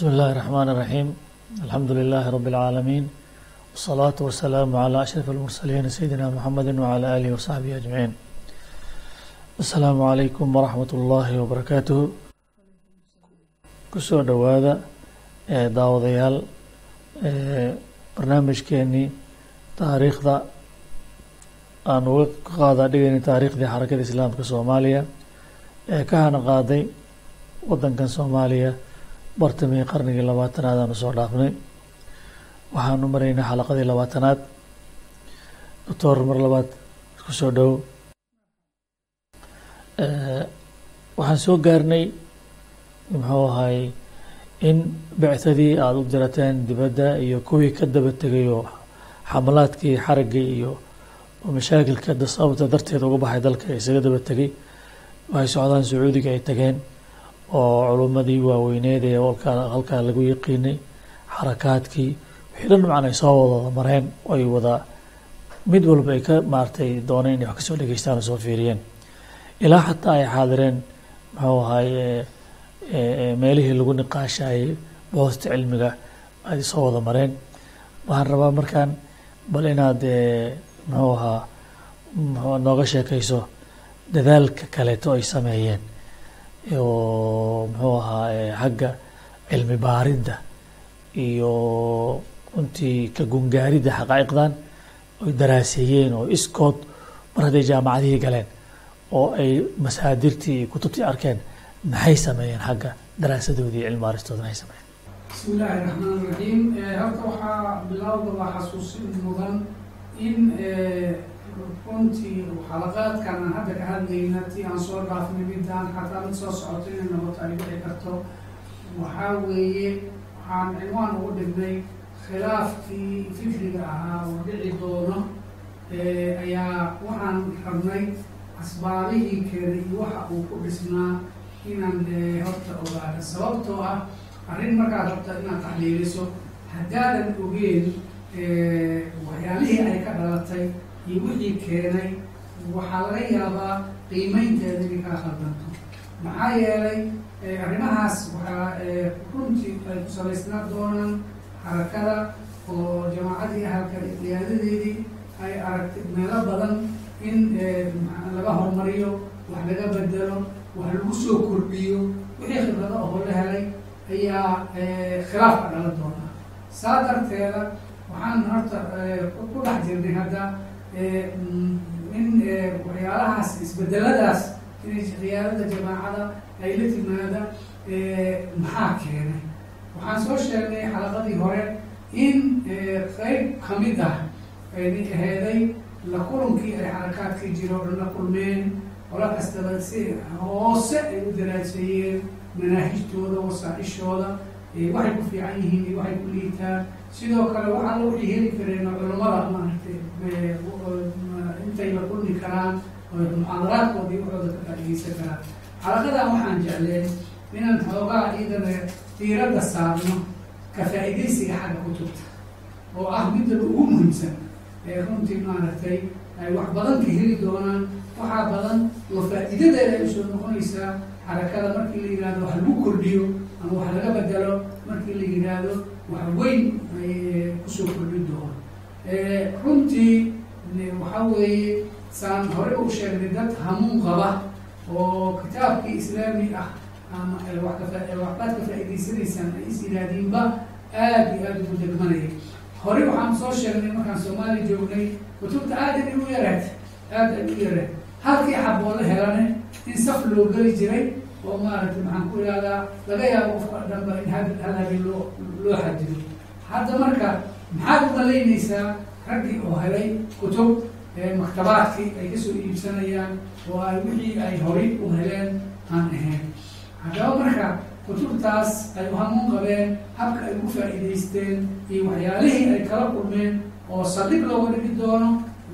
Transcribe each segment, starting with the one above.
بسم الله الرحمن الرحيم الحمد لله رب العالمين والصلاة والسلام على أشرف المرسلين سيدنا محمد وعلى آله وصحبه أجمعين السلام عليكم ورحمة الله وبركاته kusoo dhowaada daawadayaal barnaamijkeenii taariikhda aan uga qaada dhigayna taariikhdii xarakada islaamka soomaaliya ee ka hana qaaday wadankan soomaaliya bartamii qarnigii labaatanaad aanu soo dhaafnay. Waxaanu maraynay xalaqadii labaatanaad. Doctor mar labaad ku soo dhow. Waxaan soo gaarnay muxuu ahay in bictadii aada u dirateen dibadda iyo kuwii ka daba tegay oo xamalaadkii xaraggii iyo mashaakilka sababta darteed uga baxay dalka isaga daba tegay. Waxay socdaan sacuudiga ay tageen oo culummadii waaweyneed ee halkaa lagu yaqiinay xarakaadkii wixii dhan macna ay soo wada mareen ay wada mid walba ay ka maaragtay dooneen inay wax ka soo dhegeystaan oo soo fiiriyeen. Ilaa xataa ay xaadireen muxuu ahaye meelihii lagu niqaashayay boosta cilmiga ay soo wada mareen. Waxaan rabaa markaan bal inaad muxuu ahaa nooga sheekayso dadaalka kaleeto ay sameeyeen oo muxuu ahaa xagga cilmi baaridda iyo runtii ka gungaaridda xaqaa'iqdan oy daraaseeyeen oo iskood mar hadday jaamacadihii galeen oo ay masaadirtii iyo kutubtii arkeen maxay sameeyeen xagga daraasadoodii iyo cilmi baaristooda maxay sameeyeen? Bismi illaahi raxmaan raxiim halka waxaa bilowda waa xasuusin mudan in runtii xalaqaadkan aan hadda ka hadlayna tii aan soo dhaafnay midaan xataa mid soo socoto inay noqoto ay dhici karto waxaa weeye waxaan cinwaan ugu dhignay khilaafkii fikriga ahaa oo dhici doono ayaa waxaan rabnay asbaabihii keenay iyo waxa uu ku dhisnaa inaan horta ogaado sababtoo ah arrin markaad rabta inaad taxliiliso haddaadan ogeen waxyaalihii ay ka dhalatay iyo wixii keenay waxaa laga yaabaa qiimeynteeda inay kaa khaldanto maxaa yeelay arrimahaas waxaa runtii ay ku salaysnaa doonaan xarakada oo jamaacadii ahalka qiyaadadeedii ay aragtay meelo badan in laga horumariyo wax laga bedelo wax lagu soo kordhiyo wixii khibrado oo la helay ayaa khilaaf ka dhalan doonaa saa darteeda waxaan horta ku dhex jirnay hadda in waxyaalahaas isbedeladaas inay khiyaarada jamaacada ay la timaada maxaa keenay? Waxaan soo sheegnay xalaqadii hore in qeyb ka mid ah ayna aheeday la kulankii ay xarakaadkii jiro o dhan la kulmeen qola kastaba si hoose ay u daraaseeyeen manaahijtooda wasaaishooda waxay ku fiican yihiin iyo waxay ku liitaan. Sidoo kale waxaa la wixii heli kareen culamada maaragtay intay la kulmi karaan muxaadaraadkoodii waxooda ka faaideysan karaan. Xalaqadan waxaan jecleen inaan xoogaa ciidana diiradda saarno ka faa-ideysiga xagga kutubta oo ah midaba ugu muhiimsan ee runtii maaragtay ay wax badan ka heli doonaan. Waxaa badan oo faa-iidadeeda ay u soo noqonaysaa xarakada markii la yihahdo wax lagu kordhiyo ama wax laga bedelo markii la yidhaahdo wax weyn ay ku soo kordhin doono runtii waxaa weeye saan hore u sheegnay dad hamuun qaba oo kitaabkii islaami ah ama waxbaad ka faa-iideysanaysaan ay is yidhaahdiinba aada iyo aada ugu degmanaya hore waxaan soo sheegnay markaan soomaaliya joognay kutubta aada ay u yaraad aada ay u yaraad halkii xaboola helane in saf loo geli jiray oo maaragtay maxaan ku ihahdaa laga yaabo qofka dhanba in hal habeen loo loo xadido hadda marka maxaad umalaynaysaa raggii oo helay kutub maktabaadkii ay ka soo iibsanayaan oo ay wixii ay horay u heleen aan ahayn. Haddaba marka kutubtaas ay hamuun qabeen habka ay ugu faa-iideysteen iyo waxyaalihii ay kala kulmeen oo saldhig looga dhigi doono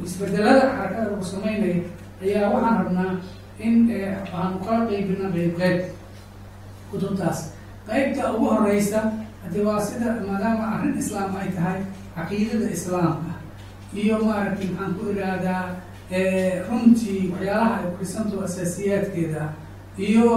isbedelada xarakada lagu sameynaya ayaa waxaan rabnaa in aanu kala qeybina qeyb qeyb kutubtaas. Qeybta ugu horeysa hadi waa sida maadaama arrin islaam ay tahay caqiidada islaamka iyo maaragtay maxaan ku ihahdaa runtii waxyaalaha ay ku dhisanto asaasiyaadkeeda iyo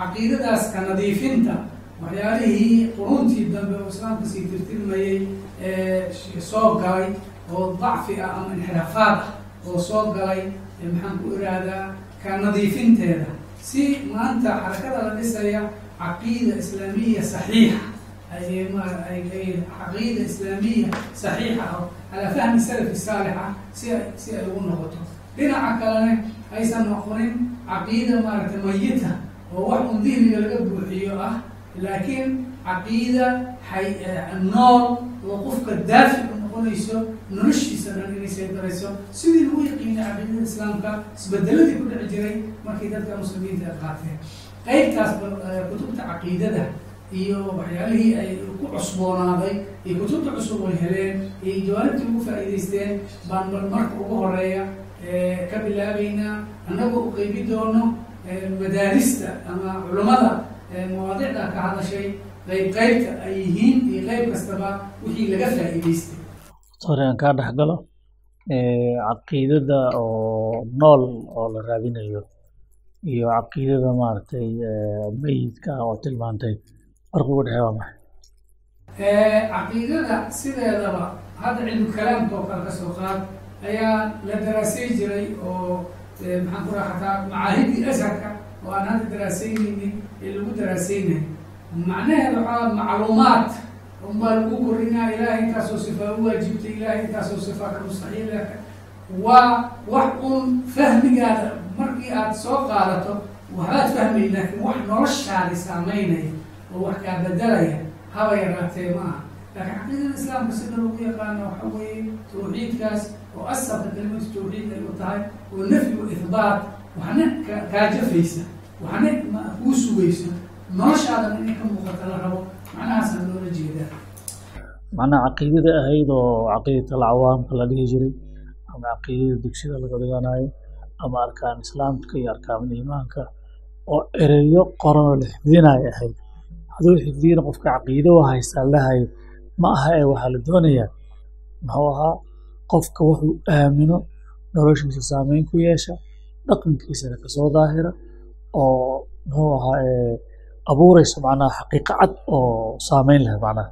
caqiidadaas ka nadiifinta waxyaalihii quruntii dambe oo islaamka sii tirtirmayey ee soo galay oo dacfi ah ama inxiraafaad ah oo soo galay maxaan ku irahdaa ka nadiifinteeda. Si maanta xarakada la dhisaya caqiida islaamiya saxiixa. Caqiida islaamiya saxiixa oo calaa fahmi salafi saalixa si ay si ay ugu noqoto. Dhinaca kalene aysan noqonin caqiida maaragtay mayita oo wax un dihniga laga buuxiyo ah laakiin caqiida nool oo qofka daafic u noqonayso noloshiisa dhan inay saydarayso sidii lagu yaqiinay caqiidada islaamka isbedeladii ku dhici jiray markii dadka muslimiinta ay qaateen qeybtaas kutubta caqiidada iyo waxyaalihii ay ku cusboonaaday iyo kutubta cusub ay heleen iyo jawaanibtii ugu faa'iidaysteen baan marka ugu horreeya ka bilaabeynaa annagoo u qeybi doono madaarista ama culummada mawaadicda ka hadashay qeyb qeybta ay yihiin iyo qeyb kastaba wixii laga faa'iidaystay. Sorry aan kaa dhex galo. Caqiidada oo nool oo la raadinayo iyo caqiidada maaragtay meyidka oo tilmaantay farqi ugu dhexeeya waa maxay? Caqiidada sideedaba hadda cilmu kalaamka oo kale ka soo qaad ayaa la daraasay jiray oo maxaan ku raha xataa macaahidii asharka oo aan hadda daraasaynaynin ee lagu daraasaynay macnaheeda waxaa macluumaad. Unbaa lagu korinaa ilahay intaasoo sifaa u waajibtay ilahay intaasoo sifaa ka mustaxiila waa wax un fahmigaada markii aad soo qaadato waxbaad fahmay laakiin wax noloshaadi saameynaya oo wax kaa bedelaya haba yaraatee ma aha. Laakiin caqiidada islaamka sida lagu yaqaano waxa weeye tawxiidkaas oo asalka kelimada tawxiid ay u tahay oo nafyi u ihbaat waxna kaa jafaysa waxna kuu sugaysa noloshaadan inay ka muuqata la rabo macnahaasaan loola jeedaa macnaha caqiidada ahayd oo caqiidat alcawaamka la dhihi jiray ama caqiidada dugsida laga dhiganayo ama arkaan islaamka iyo arkaan iimaanka oo ereyo qoran oo la xifdinayo ahayd hadduu xifdiyana qofka caqiido u haystaa lahayo ma aha ee waxaa la doonayaa muxuu ahaa qofka wuxuu aamino noloshiisa saameyn ku yeesha dhaqankiisana ka soo daahira oo muxuu ahaa abuuraysa macnaha xaqiiqa cad oo saameyn leh macnaha.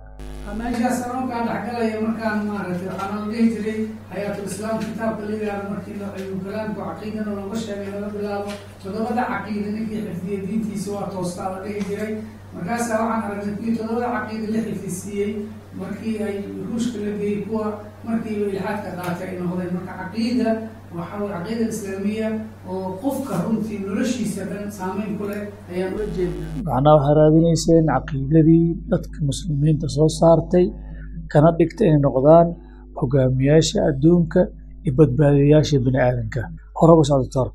Meeshaas anookaa dhexgalaya markaan maaragtay waxaana la dhihi jiray xayaatul islaam kitaabka la yihahdo markii cilmu kalaamku caqiidana looga sheegay laga bilaabo toddobada caqiida ninkii xifdiya diintiisa waa toostaa la dhihi jiray markaasaa waxaan aragnay kuwii toddobada caqiida la xifdisiiyey markii ay ruushka la geeyey kuwa markiiba ilxaadka qaatay ay noqdeen. Marka caqiida waxa weye caqiida islaamiya oo qofka runtii noloshiisa dhan saameyn ku leh ayaan ula jeednaa. Macnaha waxaa raadinayseen caqiidadii dadka muslimiinta soo saartay. Kana dhigta inay noqdaan hogaamiyaasha adduunka iyo badbaadiyayaasha bini aadanka socda doctor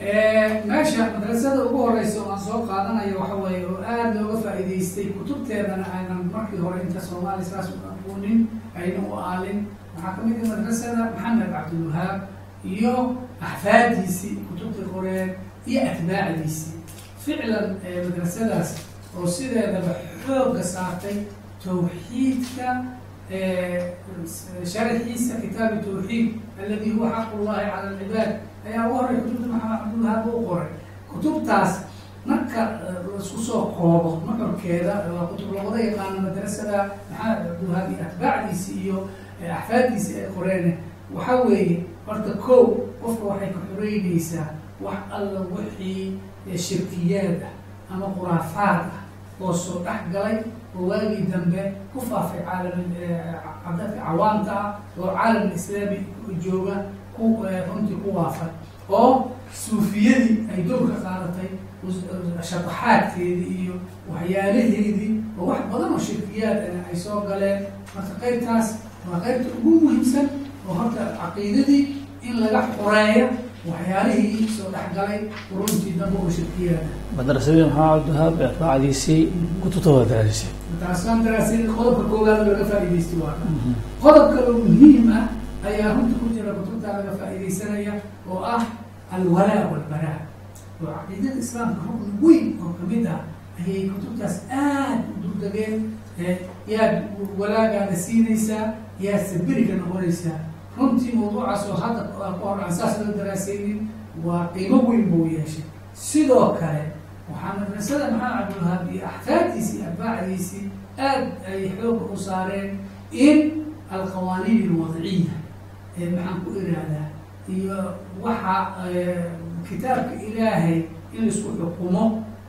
meesha madrasada ugu horeysa oo aan soo qaadanayo waxa weeye oo aada looga faa'iidaystay kutubteedana aynan markii hore inta soomaali saas u aqoonin ayna u aalin. Waxaa ka mid ah madrasada maxamed cabdilwahaab iyo axfaadiisii kutubtii qoreen iyo atbaacdiisii ficlan madrasadaas oo sideedaba xoogga saartay tawxiidka sharxiisa kitaabi tawxiid aladi huwa xaq ullahi cala alcibaad ayaa ugu horey kutubta maxamed cabdulwahaab u qoray kutubtaas marka la isku soo koobo nuxurkeeda waa kutub lagada yaqaano madrasada maxamed cabdulwahaab iyo atbaacdiisi iyo axfaadiisi ay qoreen. Waxa weeye horta kow qofka waxay ka xoreynaysaa wax alla wixii shirkiyaad ah ama khuraafaad ah oo soo dhex galay oo waagii dambe ku faafay caalam dadka cawaamta ah oo caalam islaami jooga ku runtii ku waafay oo suufiyadii ay dowrka qaadatay shataxaadkeedii iyo waxyaalaheedii oo wax badan oo shirkiyaad ay soo galeen. Marka qaybtaas waa qaybta ugu muhiimsan oo horta caqiidadii in laga xoreeyo waxyaalihii soo dhexgalay quruntii dambe oo shirkiyaada madrasadii maxamed cabdiwahaab ee atbaacdiisii kutubta waa daraasisay qodobka koowaad laga faa'iidaystay waa qodob kale oo muhiim ah ayaa runta ku jira kutubta laga faa'iidaysanaya oo ah alwalaa walbaraa oo caqiidada islaamka rukn weyn oo ka mid ah ayay kutubtaas aad u durdageen yaad walaagaada siinaysaa yaad sabiriga noqonaysaa runtii mawduucaas oo hadda aan saas loo daraasaynin waa qiimo weyn buu yeeshay sidoo kale waxaa madrasada maxamed cabdilwahaab iyo axfaaddiisii atbaacdiisii aad ay xooga u saareen in alqawaaniin alwadciya maxaan ku irahdaa? Iyo waxa kitaabka ilaahay in la isku xukumo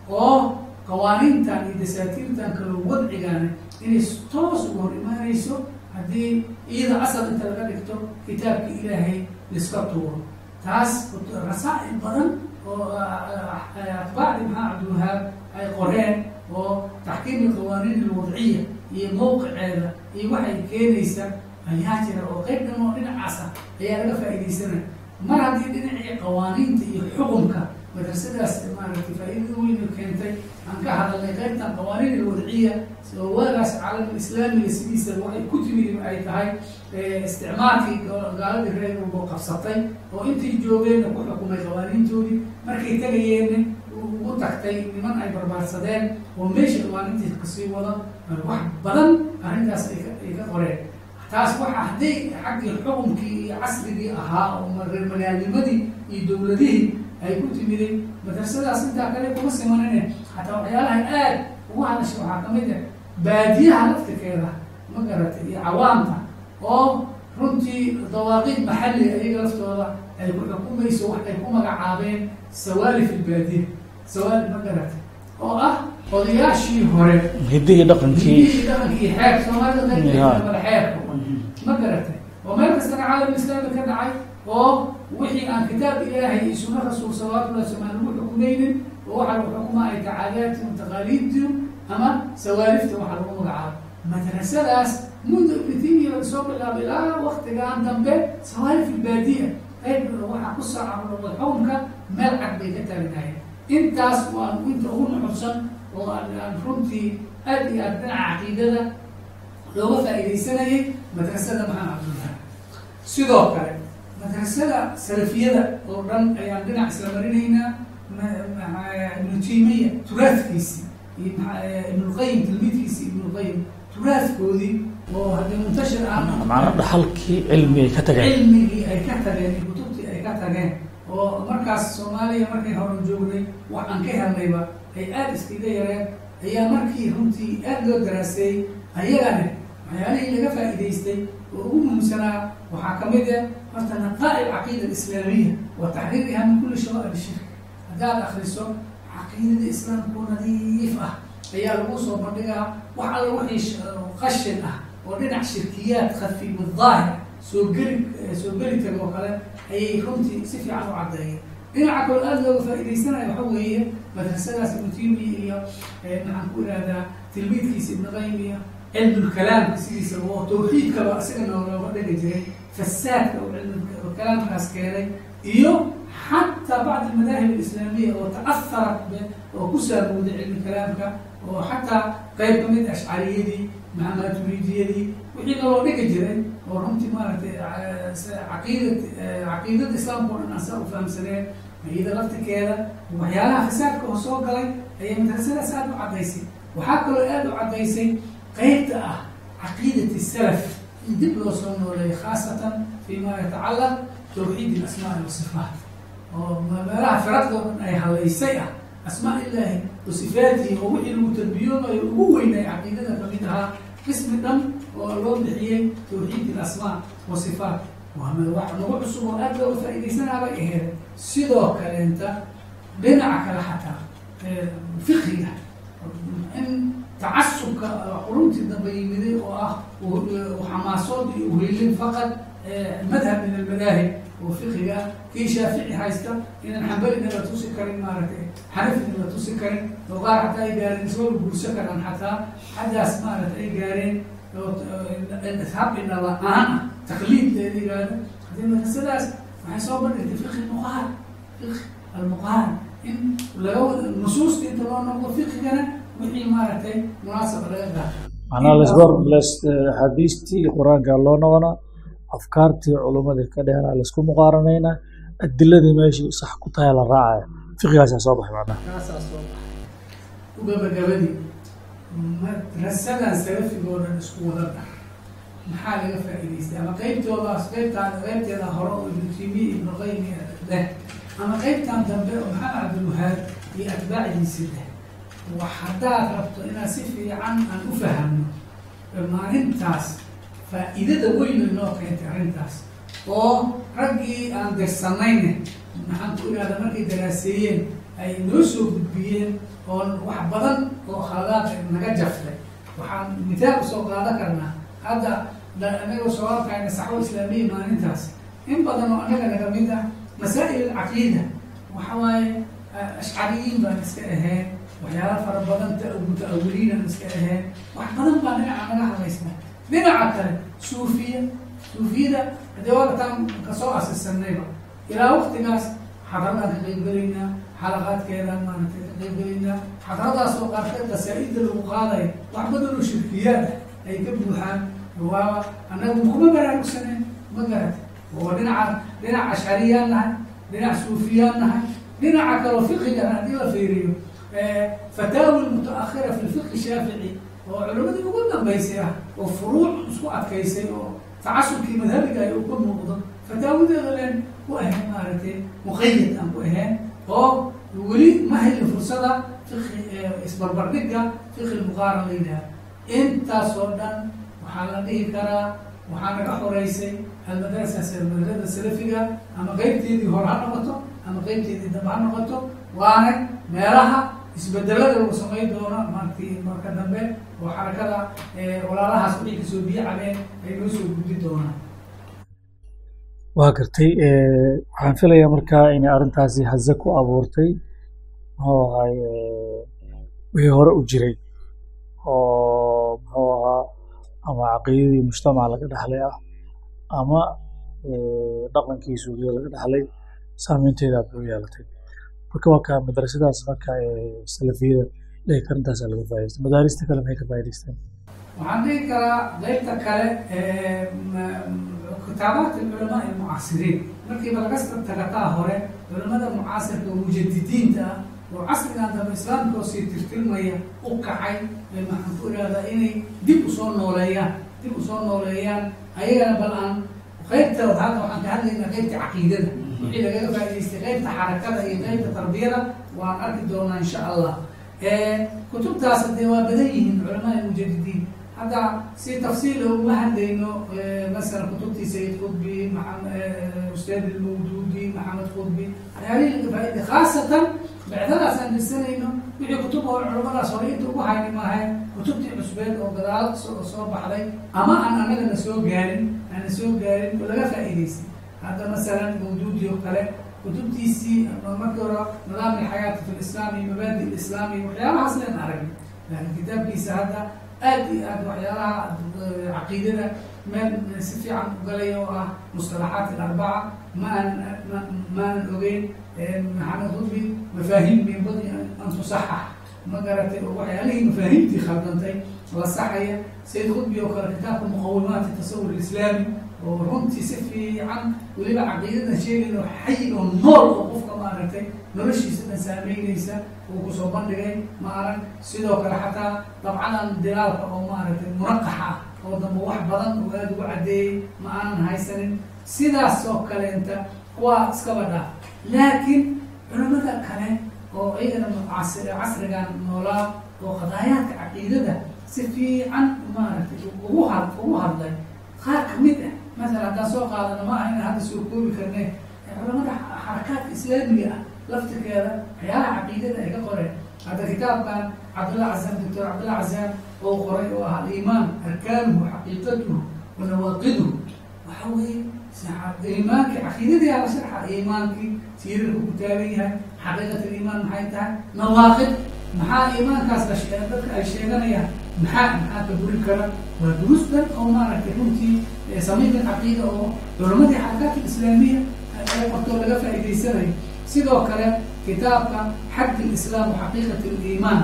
oo qawaaniintan iyo dasaatiirtan kaloo wadcigan inay toos uga hor imaanayso haddii iyada asal inta laga dhigto kitaabka ilaahay laiska tuuro. Taas rasaa'il badan oo atbaacdi maxamed cabdilwahaab ay qoreen oo taxkiim alqawaaniin alwadciya iyo mawqiceeda iyo waxay keenaysa ayaa jira oo qeyb dhan oo dhinacaasa ayaa laga faa'iidaysanaya. Mar haddii dhinacii qawaaniinta iyo xukunka madrasadaas maaragtay faa-iidada weyn keentay aan ka hadalnay qaybtan qawaaniin alwadciya oo waagaas caalam islaamiga sidiisa waxay ku timid ay tahay isticmaalkii gaaladii reer walbo qabsatay oo intay joogeenna ku xukumay qawaaniintoodii markay tegayeenna ugu tagtay niman ay barbaarsadeen oo meesha qawaaniintii ka sii wada wax badan arrintaas ay ka qoreen taas waxa hadday xaggii xukunkii iyo casrigii ahaa oo reer magaalnimadii iyo dowladihii ay ku timiday madrasadaas intaa kale kuma simanine. Hataa waxyaalaha aad ugu hadasha waxaa ka mid ah baadiyaha laftirkeeda ma garatay iyo cawaamta oo runtii dawaaqiid maxalli ayaga laftooda ay ku xukumayso wax ay ku magacaabeen sawaalif ilbaadiya sawaalif ma garatay oo ah odayaashii hore hiddihii dhaqankii. hidihii dhaqankii xeer soomaalida qaybteeda xeerka ma garatay? Oo meel kastana caalam islaami ka dhacay oo wixii aan kitaab ilaahay iyo sunna rasuul salawatullahi wasalam lagu xukumaynin oo waxa lagu xukuma ay tacaadaadti taqaaliidtiu ama sawaalifta waxa lagu magacaabo madrasadaas mundu ibnitimiya laga soo bilaabo ilaa waktigan dambe sawaalif ilbaadiya qayb waxaa ku saacaroda xukunka meel cad bay ka taagnaayeen intaas waa inta ugu nuxursan oo aan runtii aad iyo aad dhinaca caqiidada looga faa'iidaysanayay madrasada maxamed cabdullah sidoo kale madrasada salafiyada oo dhan ayaan dhinac isla marinaynaa ibnu timiya turaadkiisi iyo ibnulqayim tilmiidkiisi ibnulqayim turaadkoodii oo haddii muntashir ah macna dhaxalkii cilmi ay ka tageen cilmigii ay ka tageen iyo kutubtii ay ka tageen oo markaas soomaaliya markay horan joognay wax aan ka helnayba ay aada iskaga yareen ayaa markii runtii aada loo daraaseeyey ayagana waxyaalihii laga faa'iidaystay oo ugu muhiimsanaa waxaa ka mid ah horta naqaa caqiida alislaamiya wa taxriiriha min kulli shawaa'ib shirk. Haddaad akriso caqiidada islaamku nadiif ah ayaa lagu soo bandhigaa wax alla wixii qashin ah oo dhinac shirkiyaad khafi daahir soo geli soo geli taga oo kale ayay runtii si fiican u caddeeyeen dhinaca kaloo aada looga faa'iidaysanayo waxa weeye madrasadaas ibnu iyo maxaan ku ihahdaa tilmiidkiisa ibnu qayim iyo cilmulkalaamka sidiisa oo tawxiidkaba isaga noolooga dhigi jiray fasaadka oo cilmukalaamkaas keenay iyo xataa bacd almadaahib alislaamiya oo ta'aharat oo ku saamooday cilmi kalaamka oo xataa qayb ka mid ashcariyadii maamaturidiyadii wixii naloo dhigi jiray oo runtii maaragtay caqiidad caqiidada islaamka o dhan aan saa u fahamsaneen iyada laftirkeeda waxyaalaha fasaadka oo soo galay ayay madrasadaas aada u caddaysay waxaa kaloo aada u caddaysay qeybta ah caqiidati salaf in dib loo soo nooleeyo khaasatan fima yatacallaq tawxiid ilasmaai wasifaat oo meelaha dhan ay halaysay ah asmaa ilaahi wa sifaatihi oo wixii lagu tarbiyoonayo ugu weynay caqiidada ka mid ahaa qismi dhan oo loo bixiyey tawxiid ilasmaa wa sifaat wax nagu cusub oo aada looga faa'iidaysanaabay aheed sidoo kaleenta dhinaca kale xataa fiqiga in tacasubka quruntii dambe yimiday oo ah xamaasood iyo uheylin faqad madhab min almadaahib oo fiqiga kii shaafici haysta inaan xambalina la tusi karin maaragtay xanafina la tusi karin oo qaar xataa ay gaareen isoo guursa karaan xataa xaggaas maaragtay ay gaareen habina la'aan ah taqliid la yihahdo haddii waxay soo bandhigtay fiqi muqaar fiqi almuqaar in laga nusuusta inta loo noqdo fiqigana wixii maaragtay munaasaba laga qaato macnaha lasbar las axaadiistii iyo qur'aanka loo noqonaa afkaartii culumadii ka dheeraa la isku muqaaranayna adiladii meeshii sax ku tahay la raacaya fiqigaasaa soo baxay macnaha kaasaa soo baxay ugabagabadii madrasadan salafigoo dhan isku wada dhar maxaa laga faa'iidaystay? Ama qeybtoodaas qeybtaan qeybteeda hore oo ibnu timiya ibnu qaymi leh. Ama qeybtan dambe oo maxamed cabdilwahaab iyo atbaacdiisi leh. Haddaad rabto inaad si fiican aan u fahamno maalintaas faa'iidada weyn inoo keentay arrintaas. Oo raggii aan dirsanayne maxaan ku ihahda markay daraaseeyeen ay noo soo gudbiyeen oo wax badan oo khaladaad naga jaftay. Waxaan mitaal u soo qaadan karnaa. Hadda anagoo soo arkayna saxwo islaamiya maalintaas. In badan oo annaga naga mid ah masaa'il alcaqiida waxa waaye ashcariyiin baan iska ahayn waxyaala fara badan muta'awiliinaan iska ahayn wax badan baa dhinaca naga hadlaysna dhinaca kale suufiya suufiyada hadee wagataan ka soo asisanayba ilaa waktigaas xadaradaan ka qaybgelaynaa xalaqaadkeedaan maaragtay ka qaybgelaynaa xadaradaas oo qaarkeed qasaa-ida lagu qaadayo wax ah waaba annagu kuma baraarugsaneen ma garata oo dhinaca dhinac ashcariyaan nahay dhinac suufiyaan nahay dhinaca kaloo fiqiga haddii la fiiriyo fataawi mutaakhira fi lfiqi shaafici oo culimadii ugu dambaysay ah oo furuuc isku adkaysay oo tacasubkii madhabiga ay uga muuqdo fataawideeda leen ku ahayn maaragtay muqayad aan ku ahayn oo weli ma helin fursada fiqi isbarbardhigga fiqi lmuqaaran la yidhaha intaasoo dhan waxaa la dhihi karaa waxaa naga xoreysay almadrasas madrasada salafiga ama qeybteedii hore ha noqoto ama qeybteedii dambe ha noqoto waana meelaha isbedelada lagu samayn doono maaragtay marka dambe oo xarakada walaalahaas wixii ka soo biyo ay noo soo gudbi doonaan. Waa gartay waxaan filayaa markaa inay arrintaasi haze ku abuurtay muxuu ahay wixii hore u jiray oo ama caqiidadii mujtamaca laga dhexlay ah ama dhaqankii suugiya laga dhexlay saameynteeda aad u yeelatay marka waa kaa madrasadaas marka salafiyada dhihi karintaasaa laga faa'idaystay madaarista kale maxay ka faa'idaysteen waxaan dhihi karaa qaybta kale kitaabaat alculamaa almucaasiriin markiiba laga tagataa hore culamada mucaasirka mujadidiinta ah oo casrigan dambe islaamka oo sii tirtirmaya u kacay maxaan ku ihahdaa inay dib u soo nooleeyaan dib u soo nooleeyaan ayagana bal aan qaybta hadda waxaan ka hadlaynaa qaybta caqiidada. Wixii lagaga faa'idaystay qaybta xarakada iyo qaybta tarbiyada waan arki doonaa insha allah. Kutubtaas dee waa badan yihiin culamaa mujadidiin hadda si tafsiila uma hadlayno masala kutubtii sayid qudbi ustaad ilmawduudi maxamed qudbi. Waxyaalihii laga faa'iday khaasatan bacdadaas aan dirsanayno wixii kutub hore culamadaas hore inta ugu hayni maahay kutubtii cusbeed oo gadaal soo baxday ama aan annagana soo gaarin aana soo gaarin oo laga faa'idaystay hadda masalan mawduudi oo kale kutubtiisii markii hore nidaam alxayaati fi lislaami mabaadi lislaami waxyaabahaas leen aragni laakiin kitaabkiisa hadda aad iyo aad waxyaalaha caqiidada meel si fiican u galay oo ah mustalaxaat alarbaca ma aan ma aanan ogeyn maxamed hudbi mafaahim minbadi an tusaxax. Ma garatay oo waxyaalihii mafaahimtii khaldantay la saxaya sayid khudbi oo kale kitaabka muqawimaati tasawur islaami oo runtii si fiican weliba caqiidada sheegayno xay oo nool oo qofka maaragtay noloshiisa dhan saameynaysa uu ku soo bandhigay ma arag sidoo kale xataa dabcadan dilaalka oo maaragtay munaqax ah oo dambe wax badan oo aada ugu caddeeyey ma aanan haysanin. Sidaas oo kaleenta waa iskaba dhaaf laakiin culamada kale oo iyagana casrigan noolaa oo qadaayaadka caqiidada si fiican maaragtay ugu had ugu hadlay qaar ka mid ah masala haddaan soo qaadano ma aha inaan hadda soo koobi karne. Culamada xarakaadka islaamiga ah laftirkeeda waxyaalaha caqiidada ay ka qoreen. Hadda kitaabkan cabdullah casaan doctor cabdullah casaan oo qoray oo ah aliimaan arkaanuhu xaqiiqatuhu wa nawaaqiduhu waxa weeye iimaankii caqiidadii ala sharxa iimaankii siirarka ku taagan yahay xaqiiqat aliimaan maxay tahay? Nawaaqid. Maxaa iimaankaas dadka ay sheeganayaan maxaa maxaa ka buri kara? Waa duruus dhan oo maaragtay runtii samiimin caqiida oo culamadii xarakaadka islaamiya ee qortoo laga faa'idaysanayo sidoo kale kitaabka xad lislaam xaqiiqat liimaan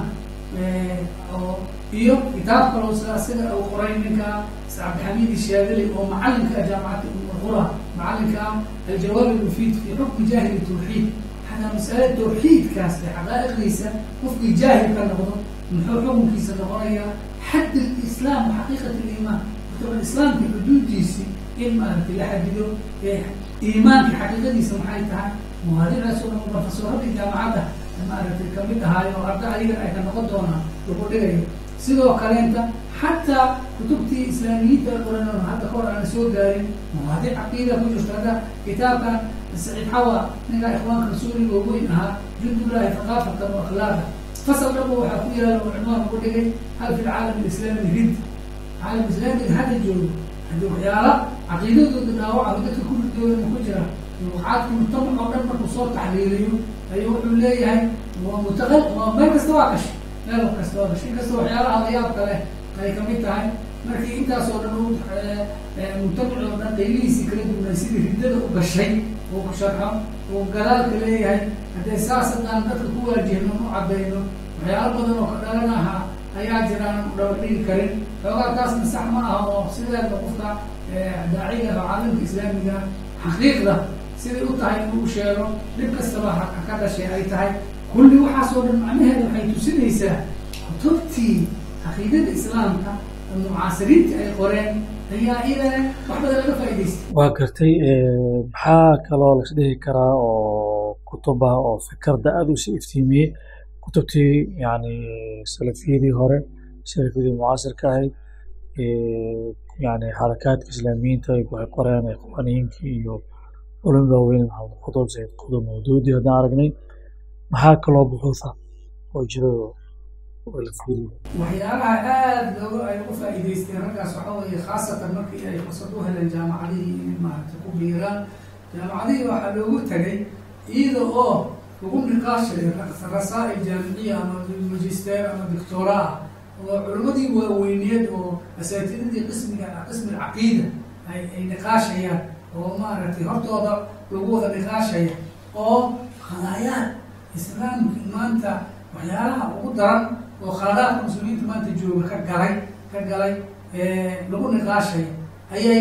oo iyo kitaab kaloo sida sida uu qoray ninka cabdixamiid ishaadili oo macalinka jaamacadda umulqura macalinka aljawaab almufiid fi xukmi jaahil tawxiid. Xataa masale tawxiidkaas ee xaqaa'iqdiisa qofkii jaahil ka noqdo muxuu xukunkiisa noqonayaa xad lislaam xaqiiqat liimaan kutub islaamka xuduudiisii in maaragtay la xadido iimaanka xaqiiqadiisa maxay tahay? Muhaadiraasoo dhan profesoradii jaamacadda maaragtay ka mid ahaayo oo arda ayagan ay ka noqon doonaan lagu dhigayo sidoo kaleenta xataa kutubtii islaamiyiinta qoran hadda kahor aana soo gaarin mawaadiic caqiida ku jirto hadda kitaabkan saciid xawa ninka ikhwaanka suuriga oo weyn ahaa jundullahi thaqaafatan wa akhlaaqa fasal dhaba waxaa ku yaalla oo cinwaan ugu dhigay hal fi lcaalam alislaami rid caalam islaamiga hadda joogo haddii waxyaala caqiidadooda dhaawaca dadka ku ridooda ku jira waxaadka mujtamac oo dhan markuu soo taxliiliyo ayuu wuxuu leeyahay waa meel kasta waa gashay meel kasta waa gashay inkasta waxyaalaha layaabka leh ay ka mid tahay markii intaasoo dhan u mujtamaci oo dhan qaylihiisii kala duwanay sidii riddada u gashay oo ku sharxo oo gadaalka leeyahay haddee saas haddaan dadka ku waajihno u cadayno waxyaalo badan oo ka dhalan ahaa ayaa jiraan dhawr dhigi karin xoogaa taasna sax ma aha oo sideeda qofka daaciga oo caalamka islaamiga xaqiiqda siday u tahay inuu sheego dhib kastaba ka dhashay ay tahay kulli waxaasoo dhan macnaheeda waxay tusinaysaa kutubtii caqiidada islaamka mucaasiriinta ay qoreen ayaa iyadana wax badan laga faa'idaystay waa gartay maxaa kaloo las dhihi karaa oo kutuba oo fikrada aada u sii iftiimiyey? Kutubtii yani salafiyadii hore salafiyadii mucaasirka ahayd yani xarakaadka islaamiyiinta waxay qoreen ikhwaaniyiinkii iyo culum waaweyn maxamed qudub zayd qudub mawduudi haddaan aragnay maxaa kaloo buxuusa oo jiro oo waxyaalaha aada looga ay uga faa'iidaysteen raggaas waxaa weeye khaasatan markii ay fursad u heleen jaamacadihii inay maaragta ku biiraan jaamacadihii waxaa loogu tagay iyada oo lagu niqaashayo rasaa'il jaamiciya ama magister ama doctora oo culimmadii waaweyneed oo asaatidadii qismiga qismi alcaqiida ay ay niqaashayaan oo maaragtay hortooda lagu wada niqaashaya oo khadaayaad islaamka maanta waxyaalaha ugu daran oo khaladaadka muslimiinta maanta jooga ka galay ka galay lagu niqaashayo ayay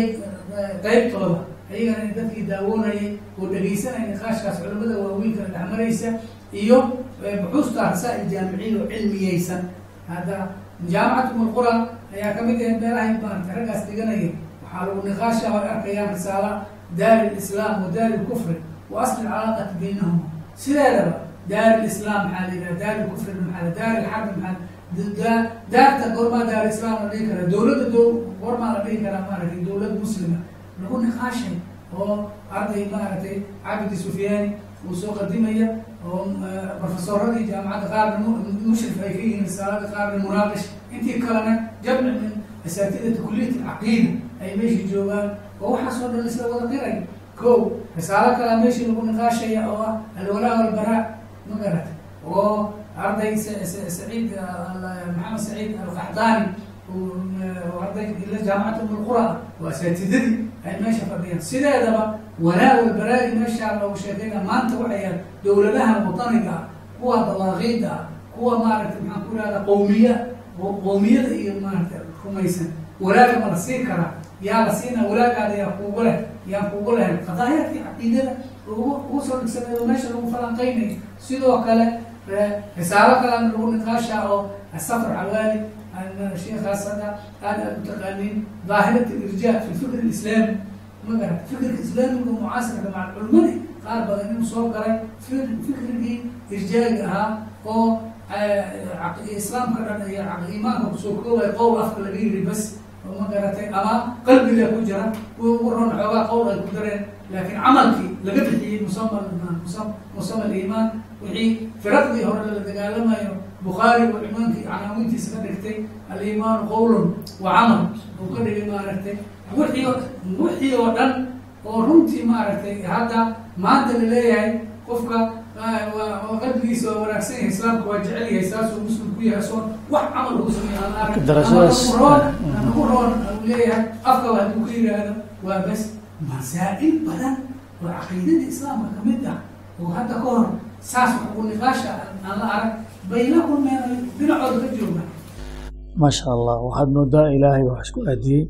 qeybtooda ayagana dadkii daawoonayay oo dhegaysanaya niqaashkaas culimada waaweynka dhexmaraysa iyo buxuusta rasaa'il jaamiciya oo cilmiyeysan hadda jaamacatu mulqura ayaa ka mid ahayd meelahay maarata raggaas dhiganaya waxaa lagu niqaasha ay arkayaan risaala daari lislaam wa daari lkufri wa asli alcalaaqati baynahuma sideedaba daari lislaam maxaa la yidhaha daari lkufrina maxaa daari lxarbi maxaa daarta goormaa daari islaam la dhihi karaa dowladda do goormaa la dhihi karaa maaragtay dowlad muslima lagu niqaashay oo arday maaragtay cabdi sufyaani uu soo qadimaya oo profesoradii jaamacadda qaarna mushrif ay ka yihiin risaalada qaarna munaaqish intii kalena jamci min asaatidati kuliyat alcaqiida ay meeshii joogaan oo waxaasoo dhan isla wada qiray ko risaalo kalea meeshii lagu niqaashaya oo ah alwalaa walbaraa ma garat oo arday saciid maxamed saciid alqaxdaani arday ila jaamacata mulqura oo asaatidadii ay meesha fadhiyaan. Sideedaba walaa walbaraagi meeshaa loogu sheekayna maanta waxay ahayd dowladaha wataniga ah kuwa dawaaqiida ah kuwa maaragtay maxaan ku ihahda qowmiya qowmiyada iyo maaragtay rumaysan. Walaaga ma la siin karaa yaa la siina walaagaada yaa kuugu leh yaan kuugu lehen qadaayaadkii caqiidada ugu soo dhigsaneedo meesha lagu falanqeynayo sidoo kale risaalo kalena lagu niqaasha oo asafar xawaali sheekhaas hadda aad aad u taqaaniin daahirat alirjaa fi lfikr alislaami ma garat fikirka islaamiga mucaasirka maca culmadi qaar badan inuu soo galay fikrigii irjaaga ahaa oo islaamka dhan iyo iimaanka ku soo koobay qowl afka laga yiri bas ma garatay ama qalbiga ku jira kuwa ugu ron xoogaa qowl ay ku dareen laakiin camalkii laga bixiyey musama musama aliimaan wixii firaqdii hore lala dagaalamayo bukhaari oo imaankii canaawintiisa ka dhigtay aliimaanu qowlun wa camal uu ka dhigay maaragtay wixii wixii oo dhan oo runtii maaragtay hadda maanta la leeyahay qofka qalbigiisa waa wanaagsan yahay islaamka waa jecel yahay saasuu muslim ku yahay soon wax camal roon roon uu leeyahay afkaba hadduu ka yidhaahdo waa bas masaa'il badan oo caqiidada islaamka ka mid ah. Oo hadda ka hor saas wax ugu niqaasha aan la arag bay la kulmeen dhinacooda ka joogaan maasha allah waxaad moodaa ilaahay wax isku aadiyey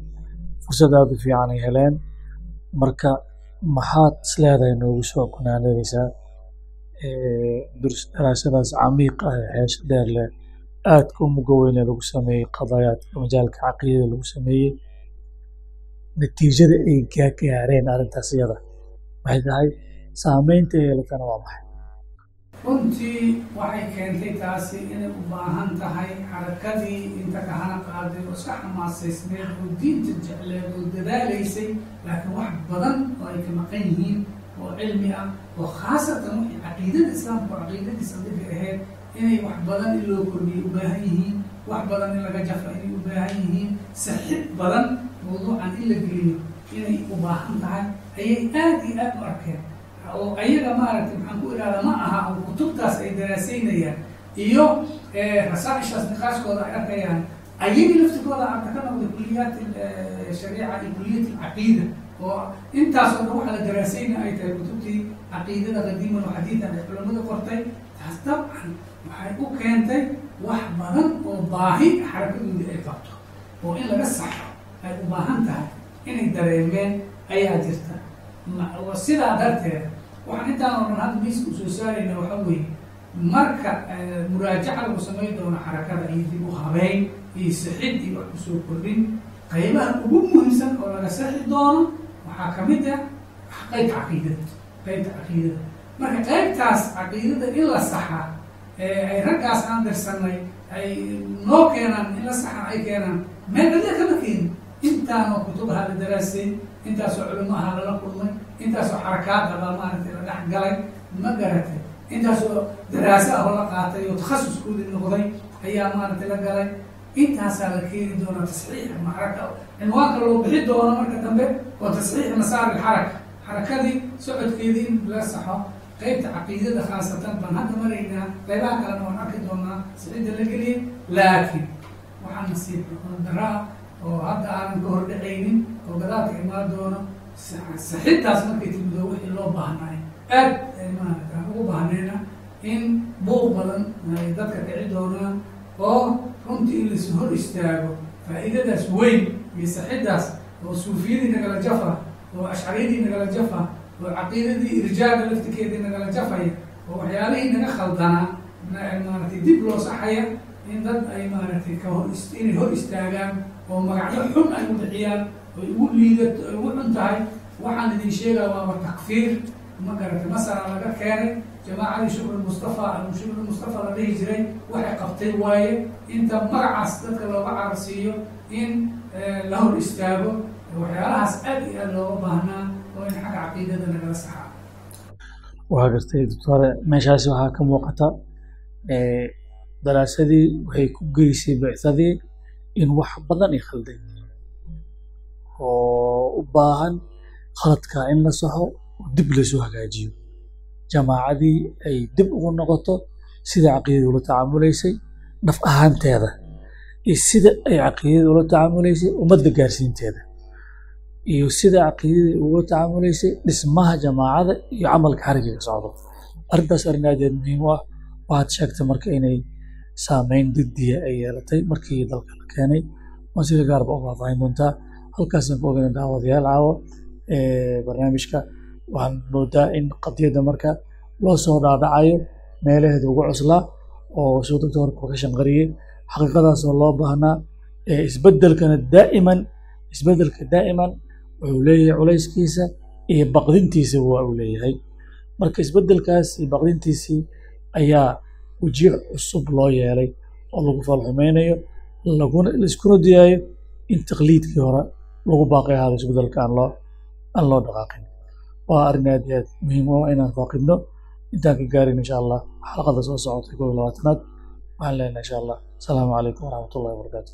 fursad aada u fiican ay heleen. Marka maxaad isleedahay noogu soo kunaanadaysaa daraasadaas camiiq ah ee heesha dheer leh aadka u muga weyne lagu sameeyey qadaayaadka majaalka caqiidada lagu sameeyey. Natiijada ay gaareen arrintaas iyada. Maxay tahay? Saameynta yeelatana waa maxay? Runtii waxay keentay taasi inay u baahan tahay xarakadii inta kahana qaaday oo iska xamaasaysneed oo diinta jecleed oo dadaalaysay laakiin wax badan oo ay ka maqan yihiin oo cilmi ah oo khaasatan wixii caqiidada islaamka oo caqiidadii sadiga ahayd inay wax badan in loo kordhiyo u baahan yihiin wax badan in laga jafa inay u baahan yihiin saxid badan mawduucan in la geliyo inay u baahan tahay ayay aad iyo aad u arkeen. Oo ayaga maaragtay maxaan ku ihahda ma aha oo kutubtaas ay daraasaynayaan iyo rasaaishaas niqaashkooda ay arkayaan ayagii laftirkooda arka ka noqday kuliyaat shariica iyo kuliyat alcaqiida oo intaas oo dhan waxa la daraasayna ay tahay kutubtii caqiidada qadiiman oo xadiidan ay culamada qortay taas dabcan waxay u keentay wax badan oo baahi xarakadoodii ay qabto oo in laga saxo ay u baahan tahay inay dareemeen ayaa jirta. Sidaa darteed waxaan intaan oo dhan hadda miiska u soo saarayna waxa weeye marka muraajaca lagu samayn doono xarakada iyo dib u habeyn iyo sixid iyo wax ku soo kordhin qaybaha ugu muhiimsan oo laga saxi doono waxaa ka mid ah qeybta caqiidada qeybta caqiidada. Marka qeybtaas caqiidada in la saxaa ay raggaas aan dirsanay ay noo keenaan in la saxaa ay keenaan meel adiga kama keenin. Intaanoo kutubaha la daraasay intaasoo culimaha lala kulmay intaasoo xarakaada baa maaragtay la dhex galay ma garatay intaasoo daraaso ah oo la qaatay oo takhasuskoodii noqday ayaa maaragtay la galay intaasaa la keeni doonaa tasxiixa maxaraka cinwaanka loo bixi doono marka dambe oo tasxiixi masaari lxaraka xarakadii socodkeedii in la saxo qeybta caqiidada khaasatan baan hadda maraynaa qeybaha kalena waan arki doonaa sixidda la geliyay laakiin waxaa nasiib daraa oo hadda aanan ka hordhacaynin oo gadaalka imaan doono saxiddaas markay timido wixii loo baahnay aad maarata ugu baahnayna in buuq badan ay dadka kici doonaan oo runtii in lais hor istaago faa'iidadaas weyn iyo saxiddaas oo suufiyadii nagala jafa oo ashcariyadii nagala jafa oo caqiidadii irjaaga laftirkeedii nagala jafaya oo waxyaalihii naga khaldanaa maaratay dib loo saxaya in dad ay maaragtay ka hor inay hor istaagaan oo magacyo xun ay u bixiyaan oy ugu liidato ay ugu xun tahay. Waxaan idin sheegaa waaba takfiir. Ma garatay masara laga keenay jamaacadii shukr mustafa shukr mustafa la dhihi jiray. Waxay qabtay waaye inta magacaas dadka looga cararsiiyo in la hor istaago. Waxyaalahaas aad iyo aad looga baahnaa oo in xagga caqiidada nagala saxaa. Waa gartay doctore meeshaasi waxaa ka muuqata daraasadii waxay ku geysay bicsadii in wax badan ay khaldan yihiin oo u baahan khaladka in la saxo oo dib la soo hagaajiyo jamaacadii ay dib ugu noqoto sida caqiidada ula tacaamulaysay dhaf ahaanteeda iyo sida ay caqiidada ula tacaamulaysay ummadda gaarsiinteeda iyo sida caqiidadii ugula tacaamulaysay dhismaha jamaacada iyo camalka xarigiga socdo. Arrintaas arrin aad aad muhiim u ah waxaad sheegtay marka inay saameyn diddiya ay yeelatay markii dalka la keenay. Waan gaarba u faahfaahin doontaa halkaasaan ku ogeyna daawadayaal caawo barnaamijka waxaan moodaa in qadiyadda marka loo soo dhaadhacayo meelaheeda ugu cuslaa oo suu doctorka ka shanqariyey xaqiiqadaasoo loo baahnaa isbeddelkana daa'iman isbeddelka daa'iman wuxuu leeyahay culayskiisa iyo baqdintiisa waa uu leeyahay. Marka isbeddelkaas iyo baqdintiisii ayaa wejiye cusub loo yeelay oo lagu falxumeynayo laguna laiskuna dayaayo in taqliidkii hore lagu baaqi ahaado loo aan loo dhaqaaqin waa arrin aad iyo aad muhiim u ah inaan faaqidno intaan ka gaarin insha allah xalaqada soo socotay kow iyo labaatanaad waxaan leenahay insha allah asalaamu calaykum waraxmatullahi wabarakaatu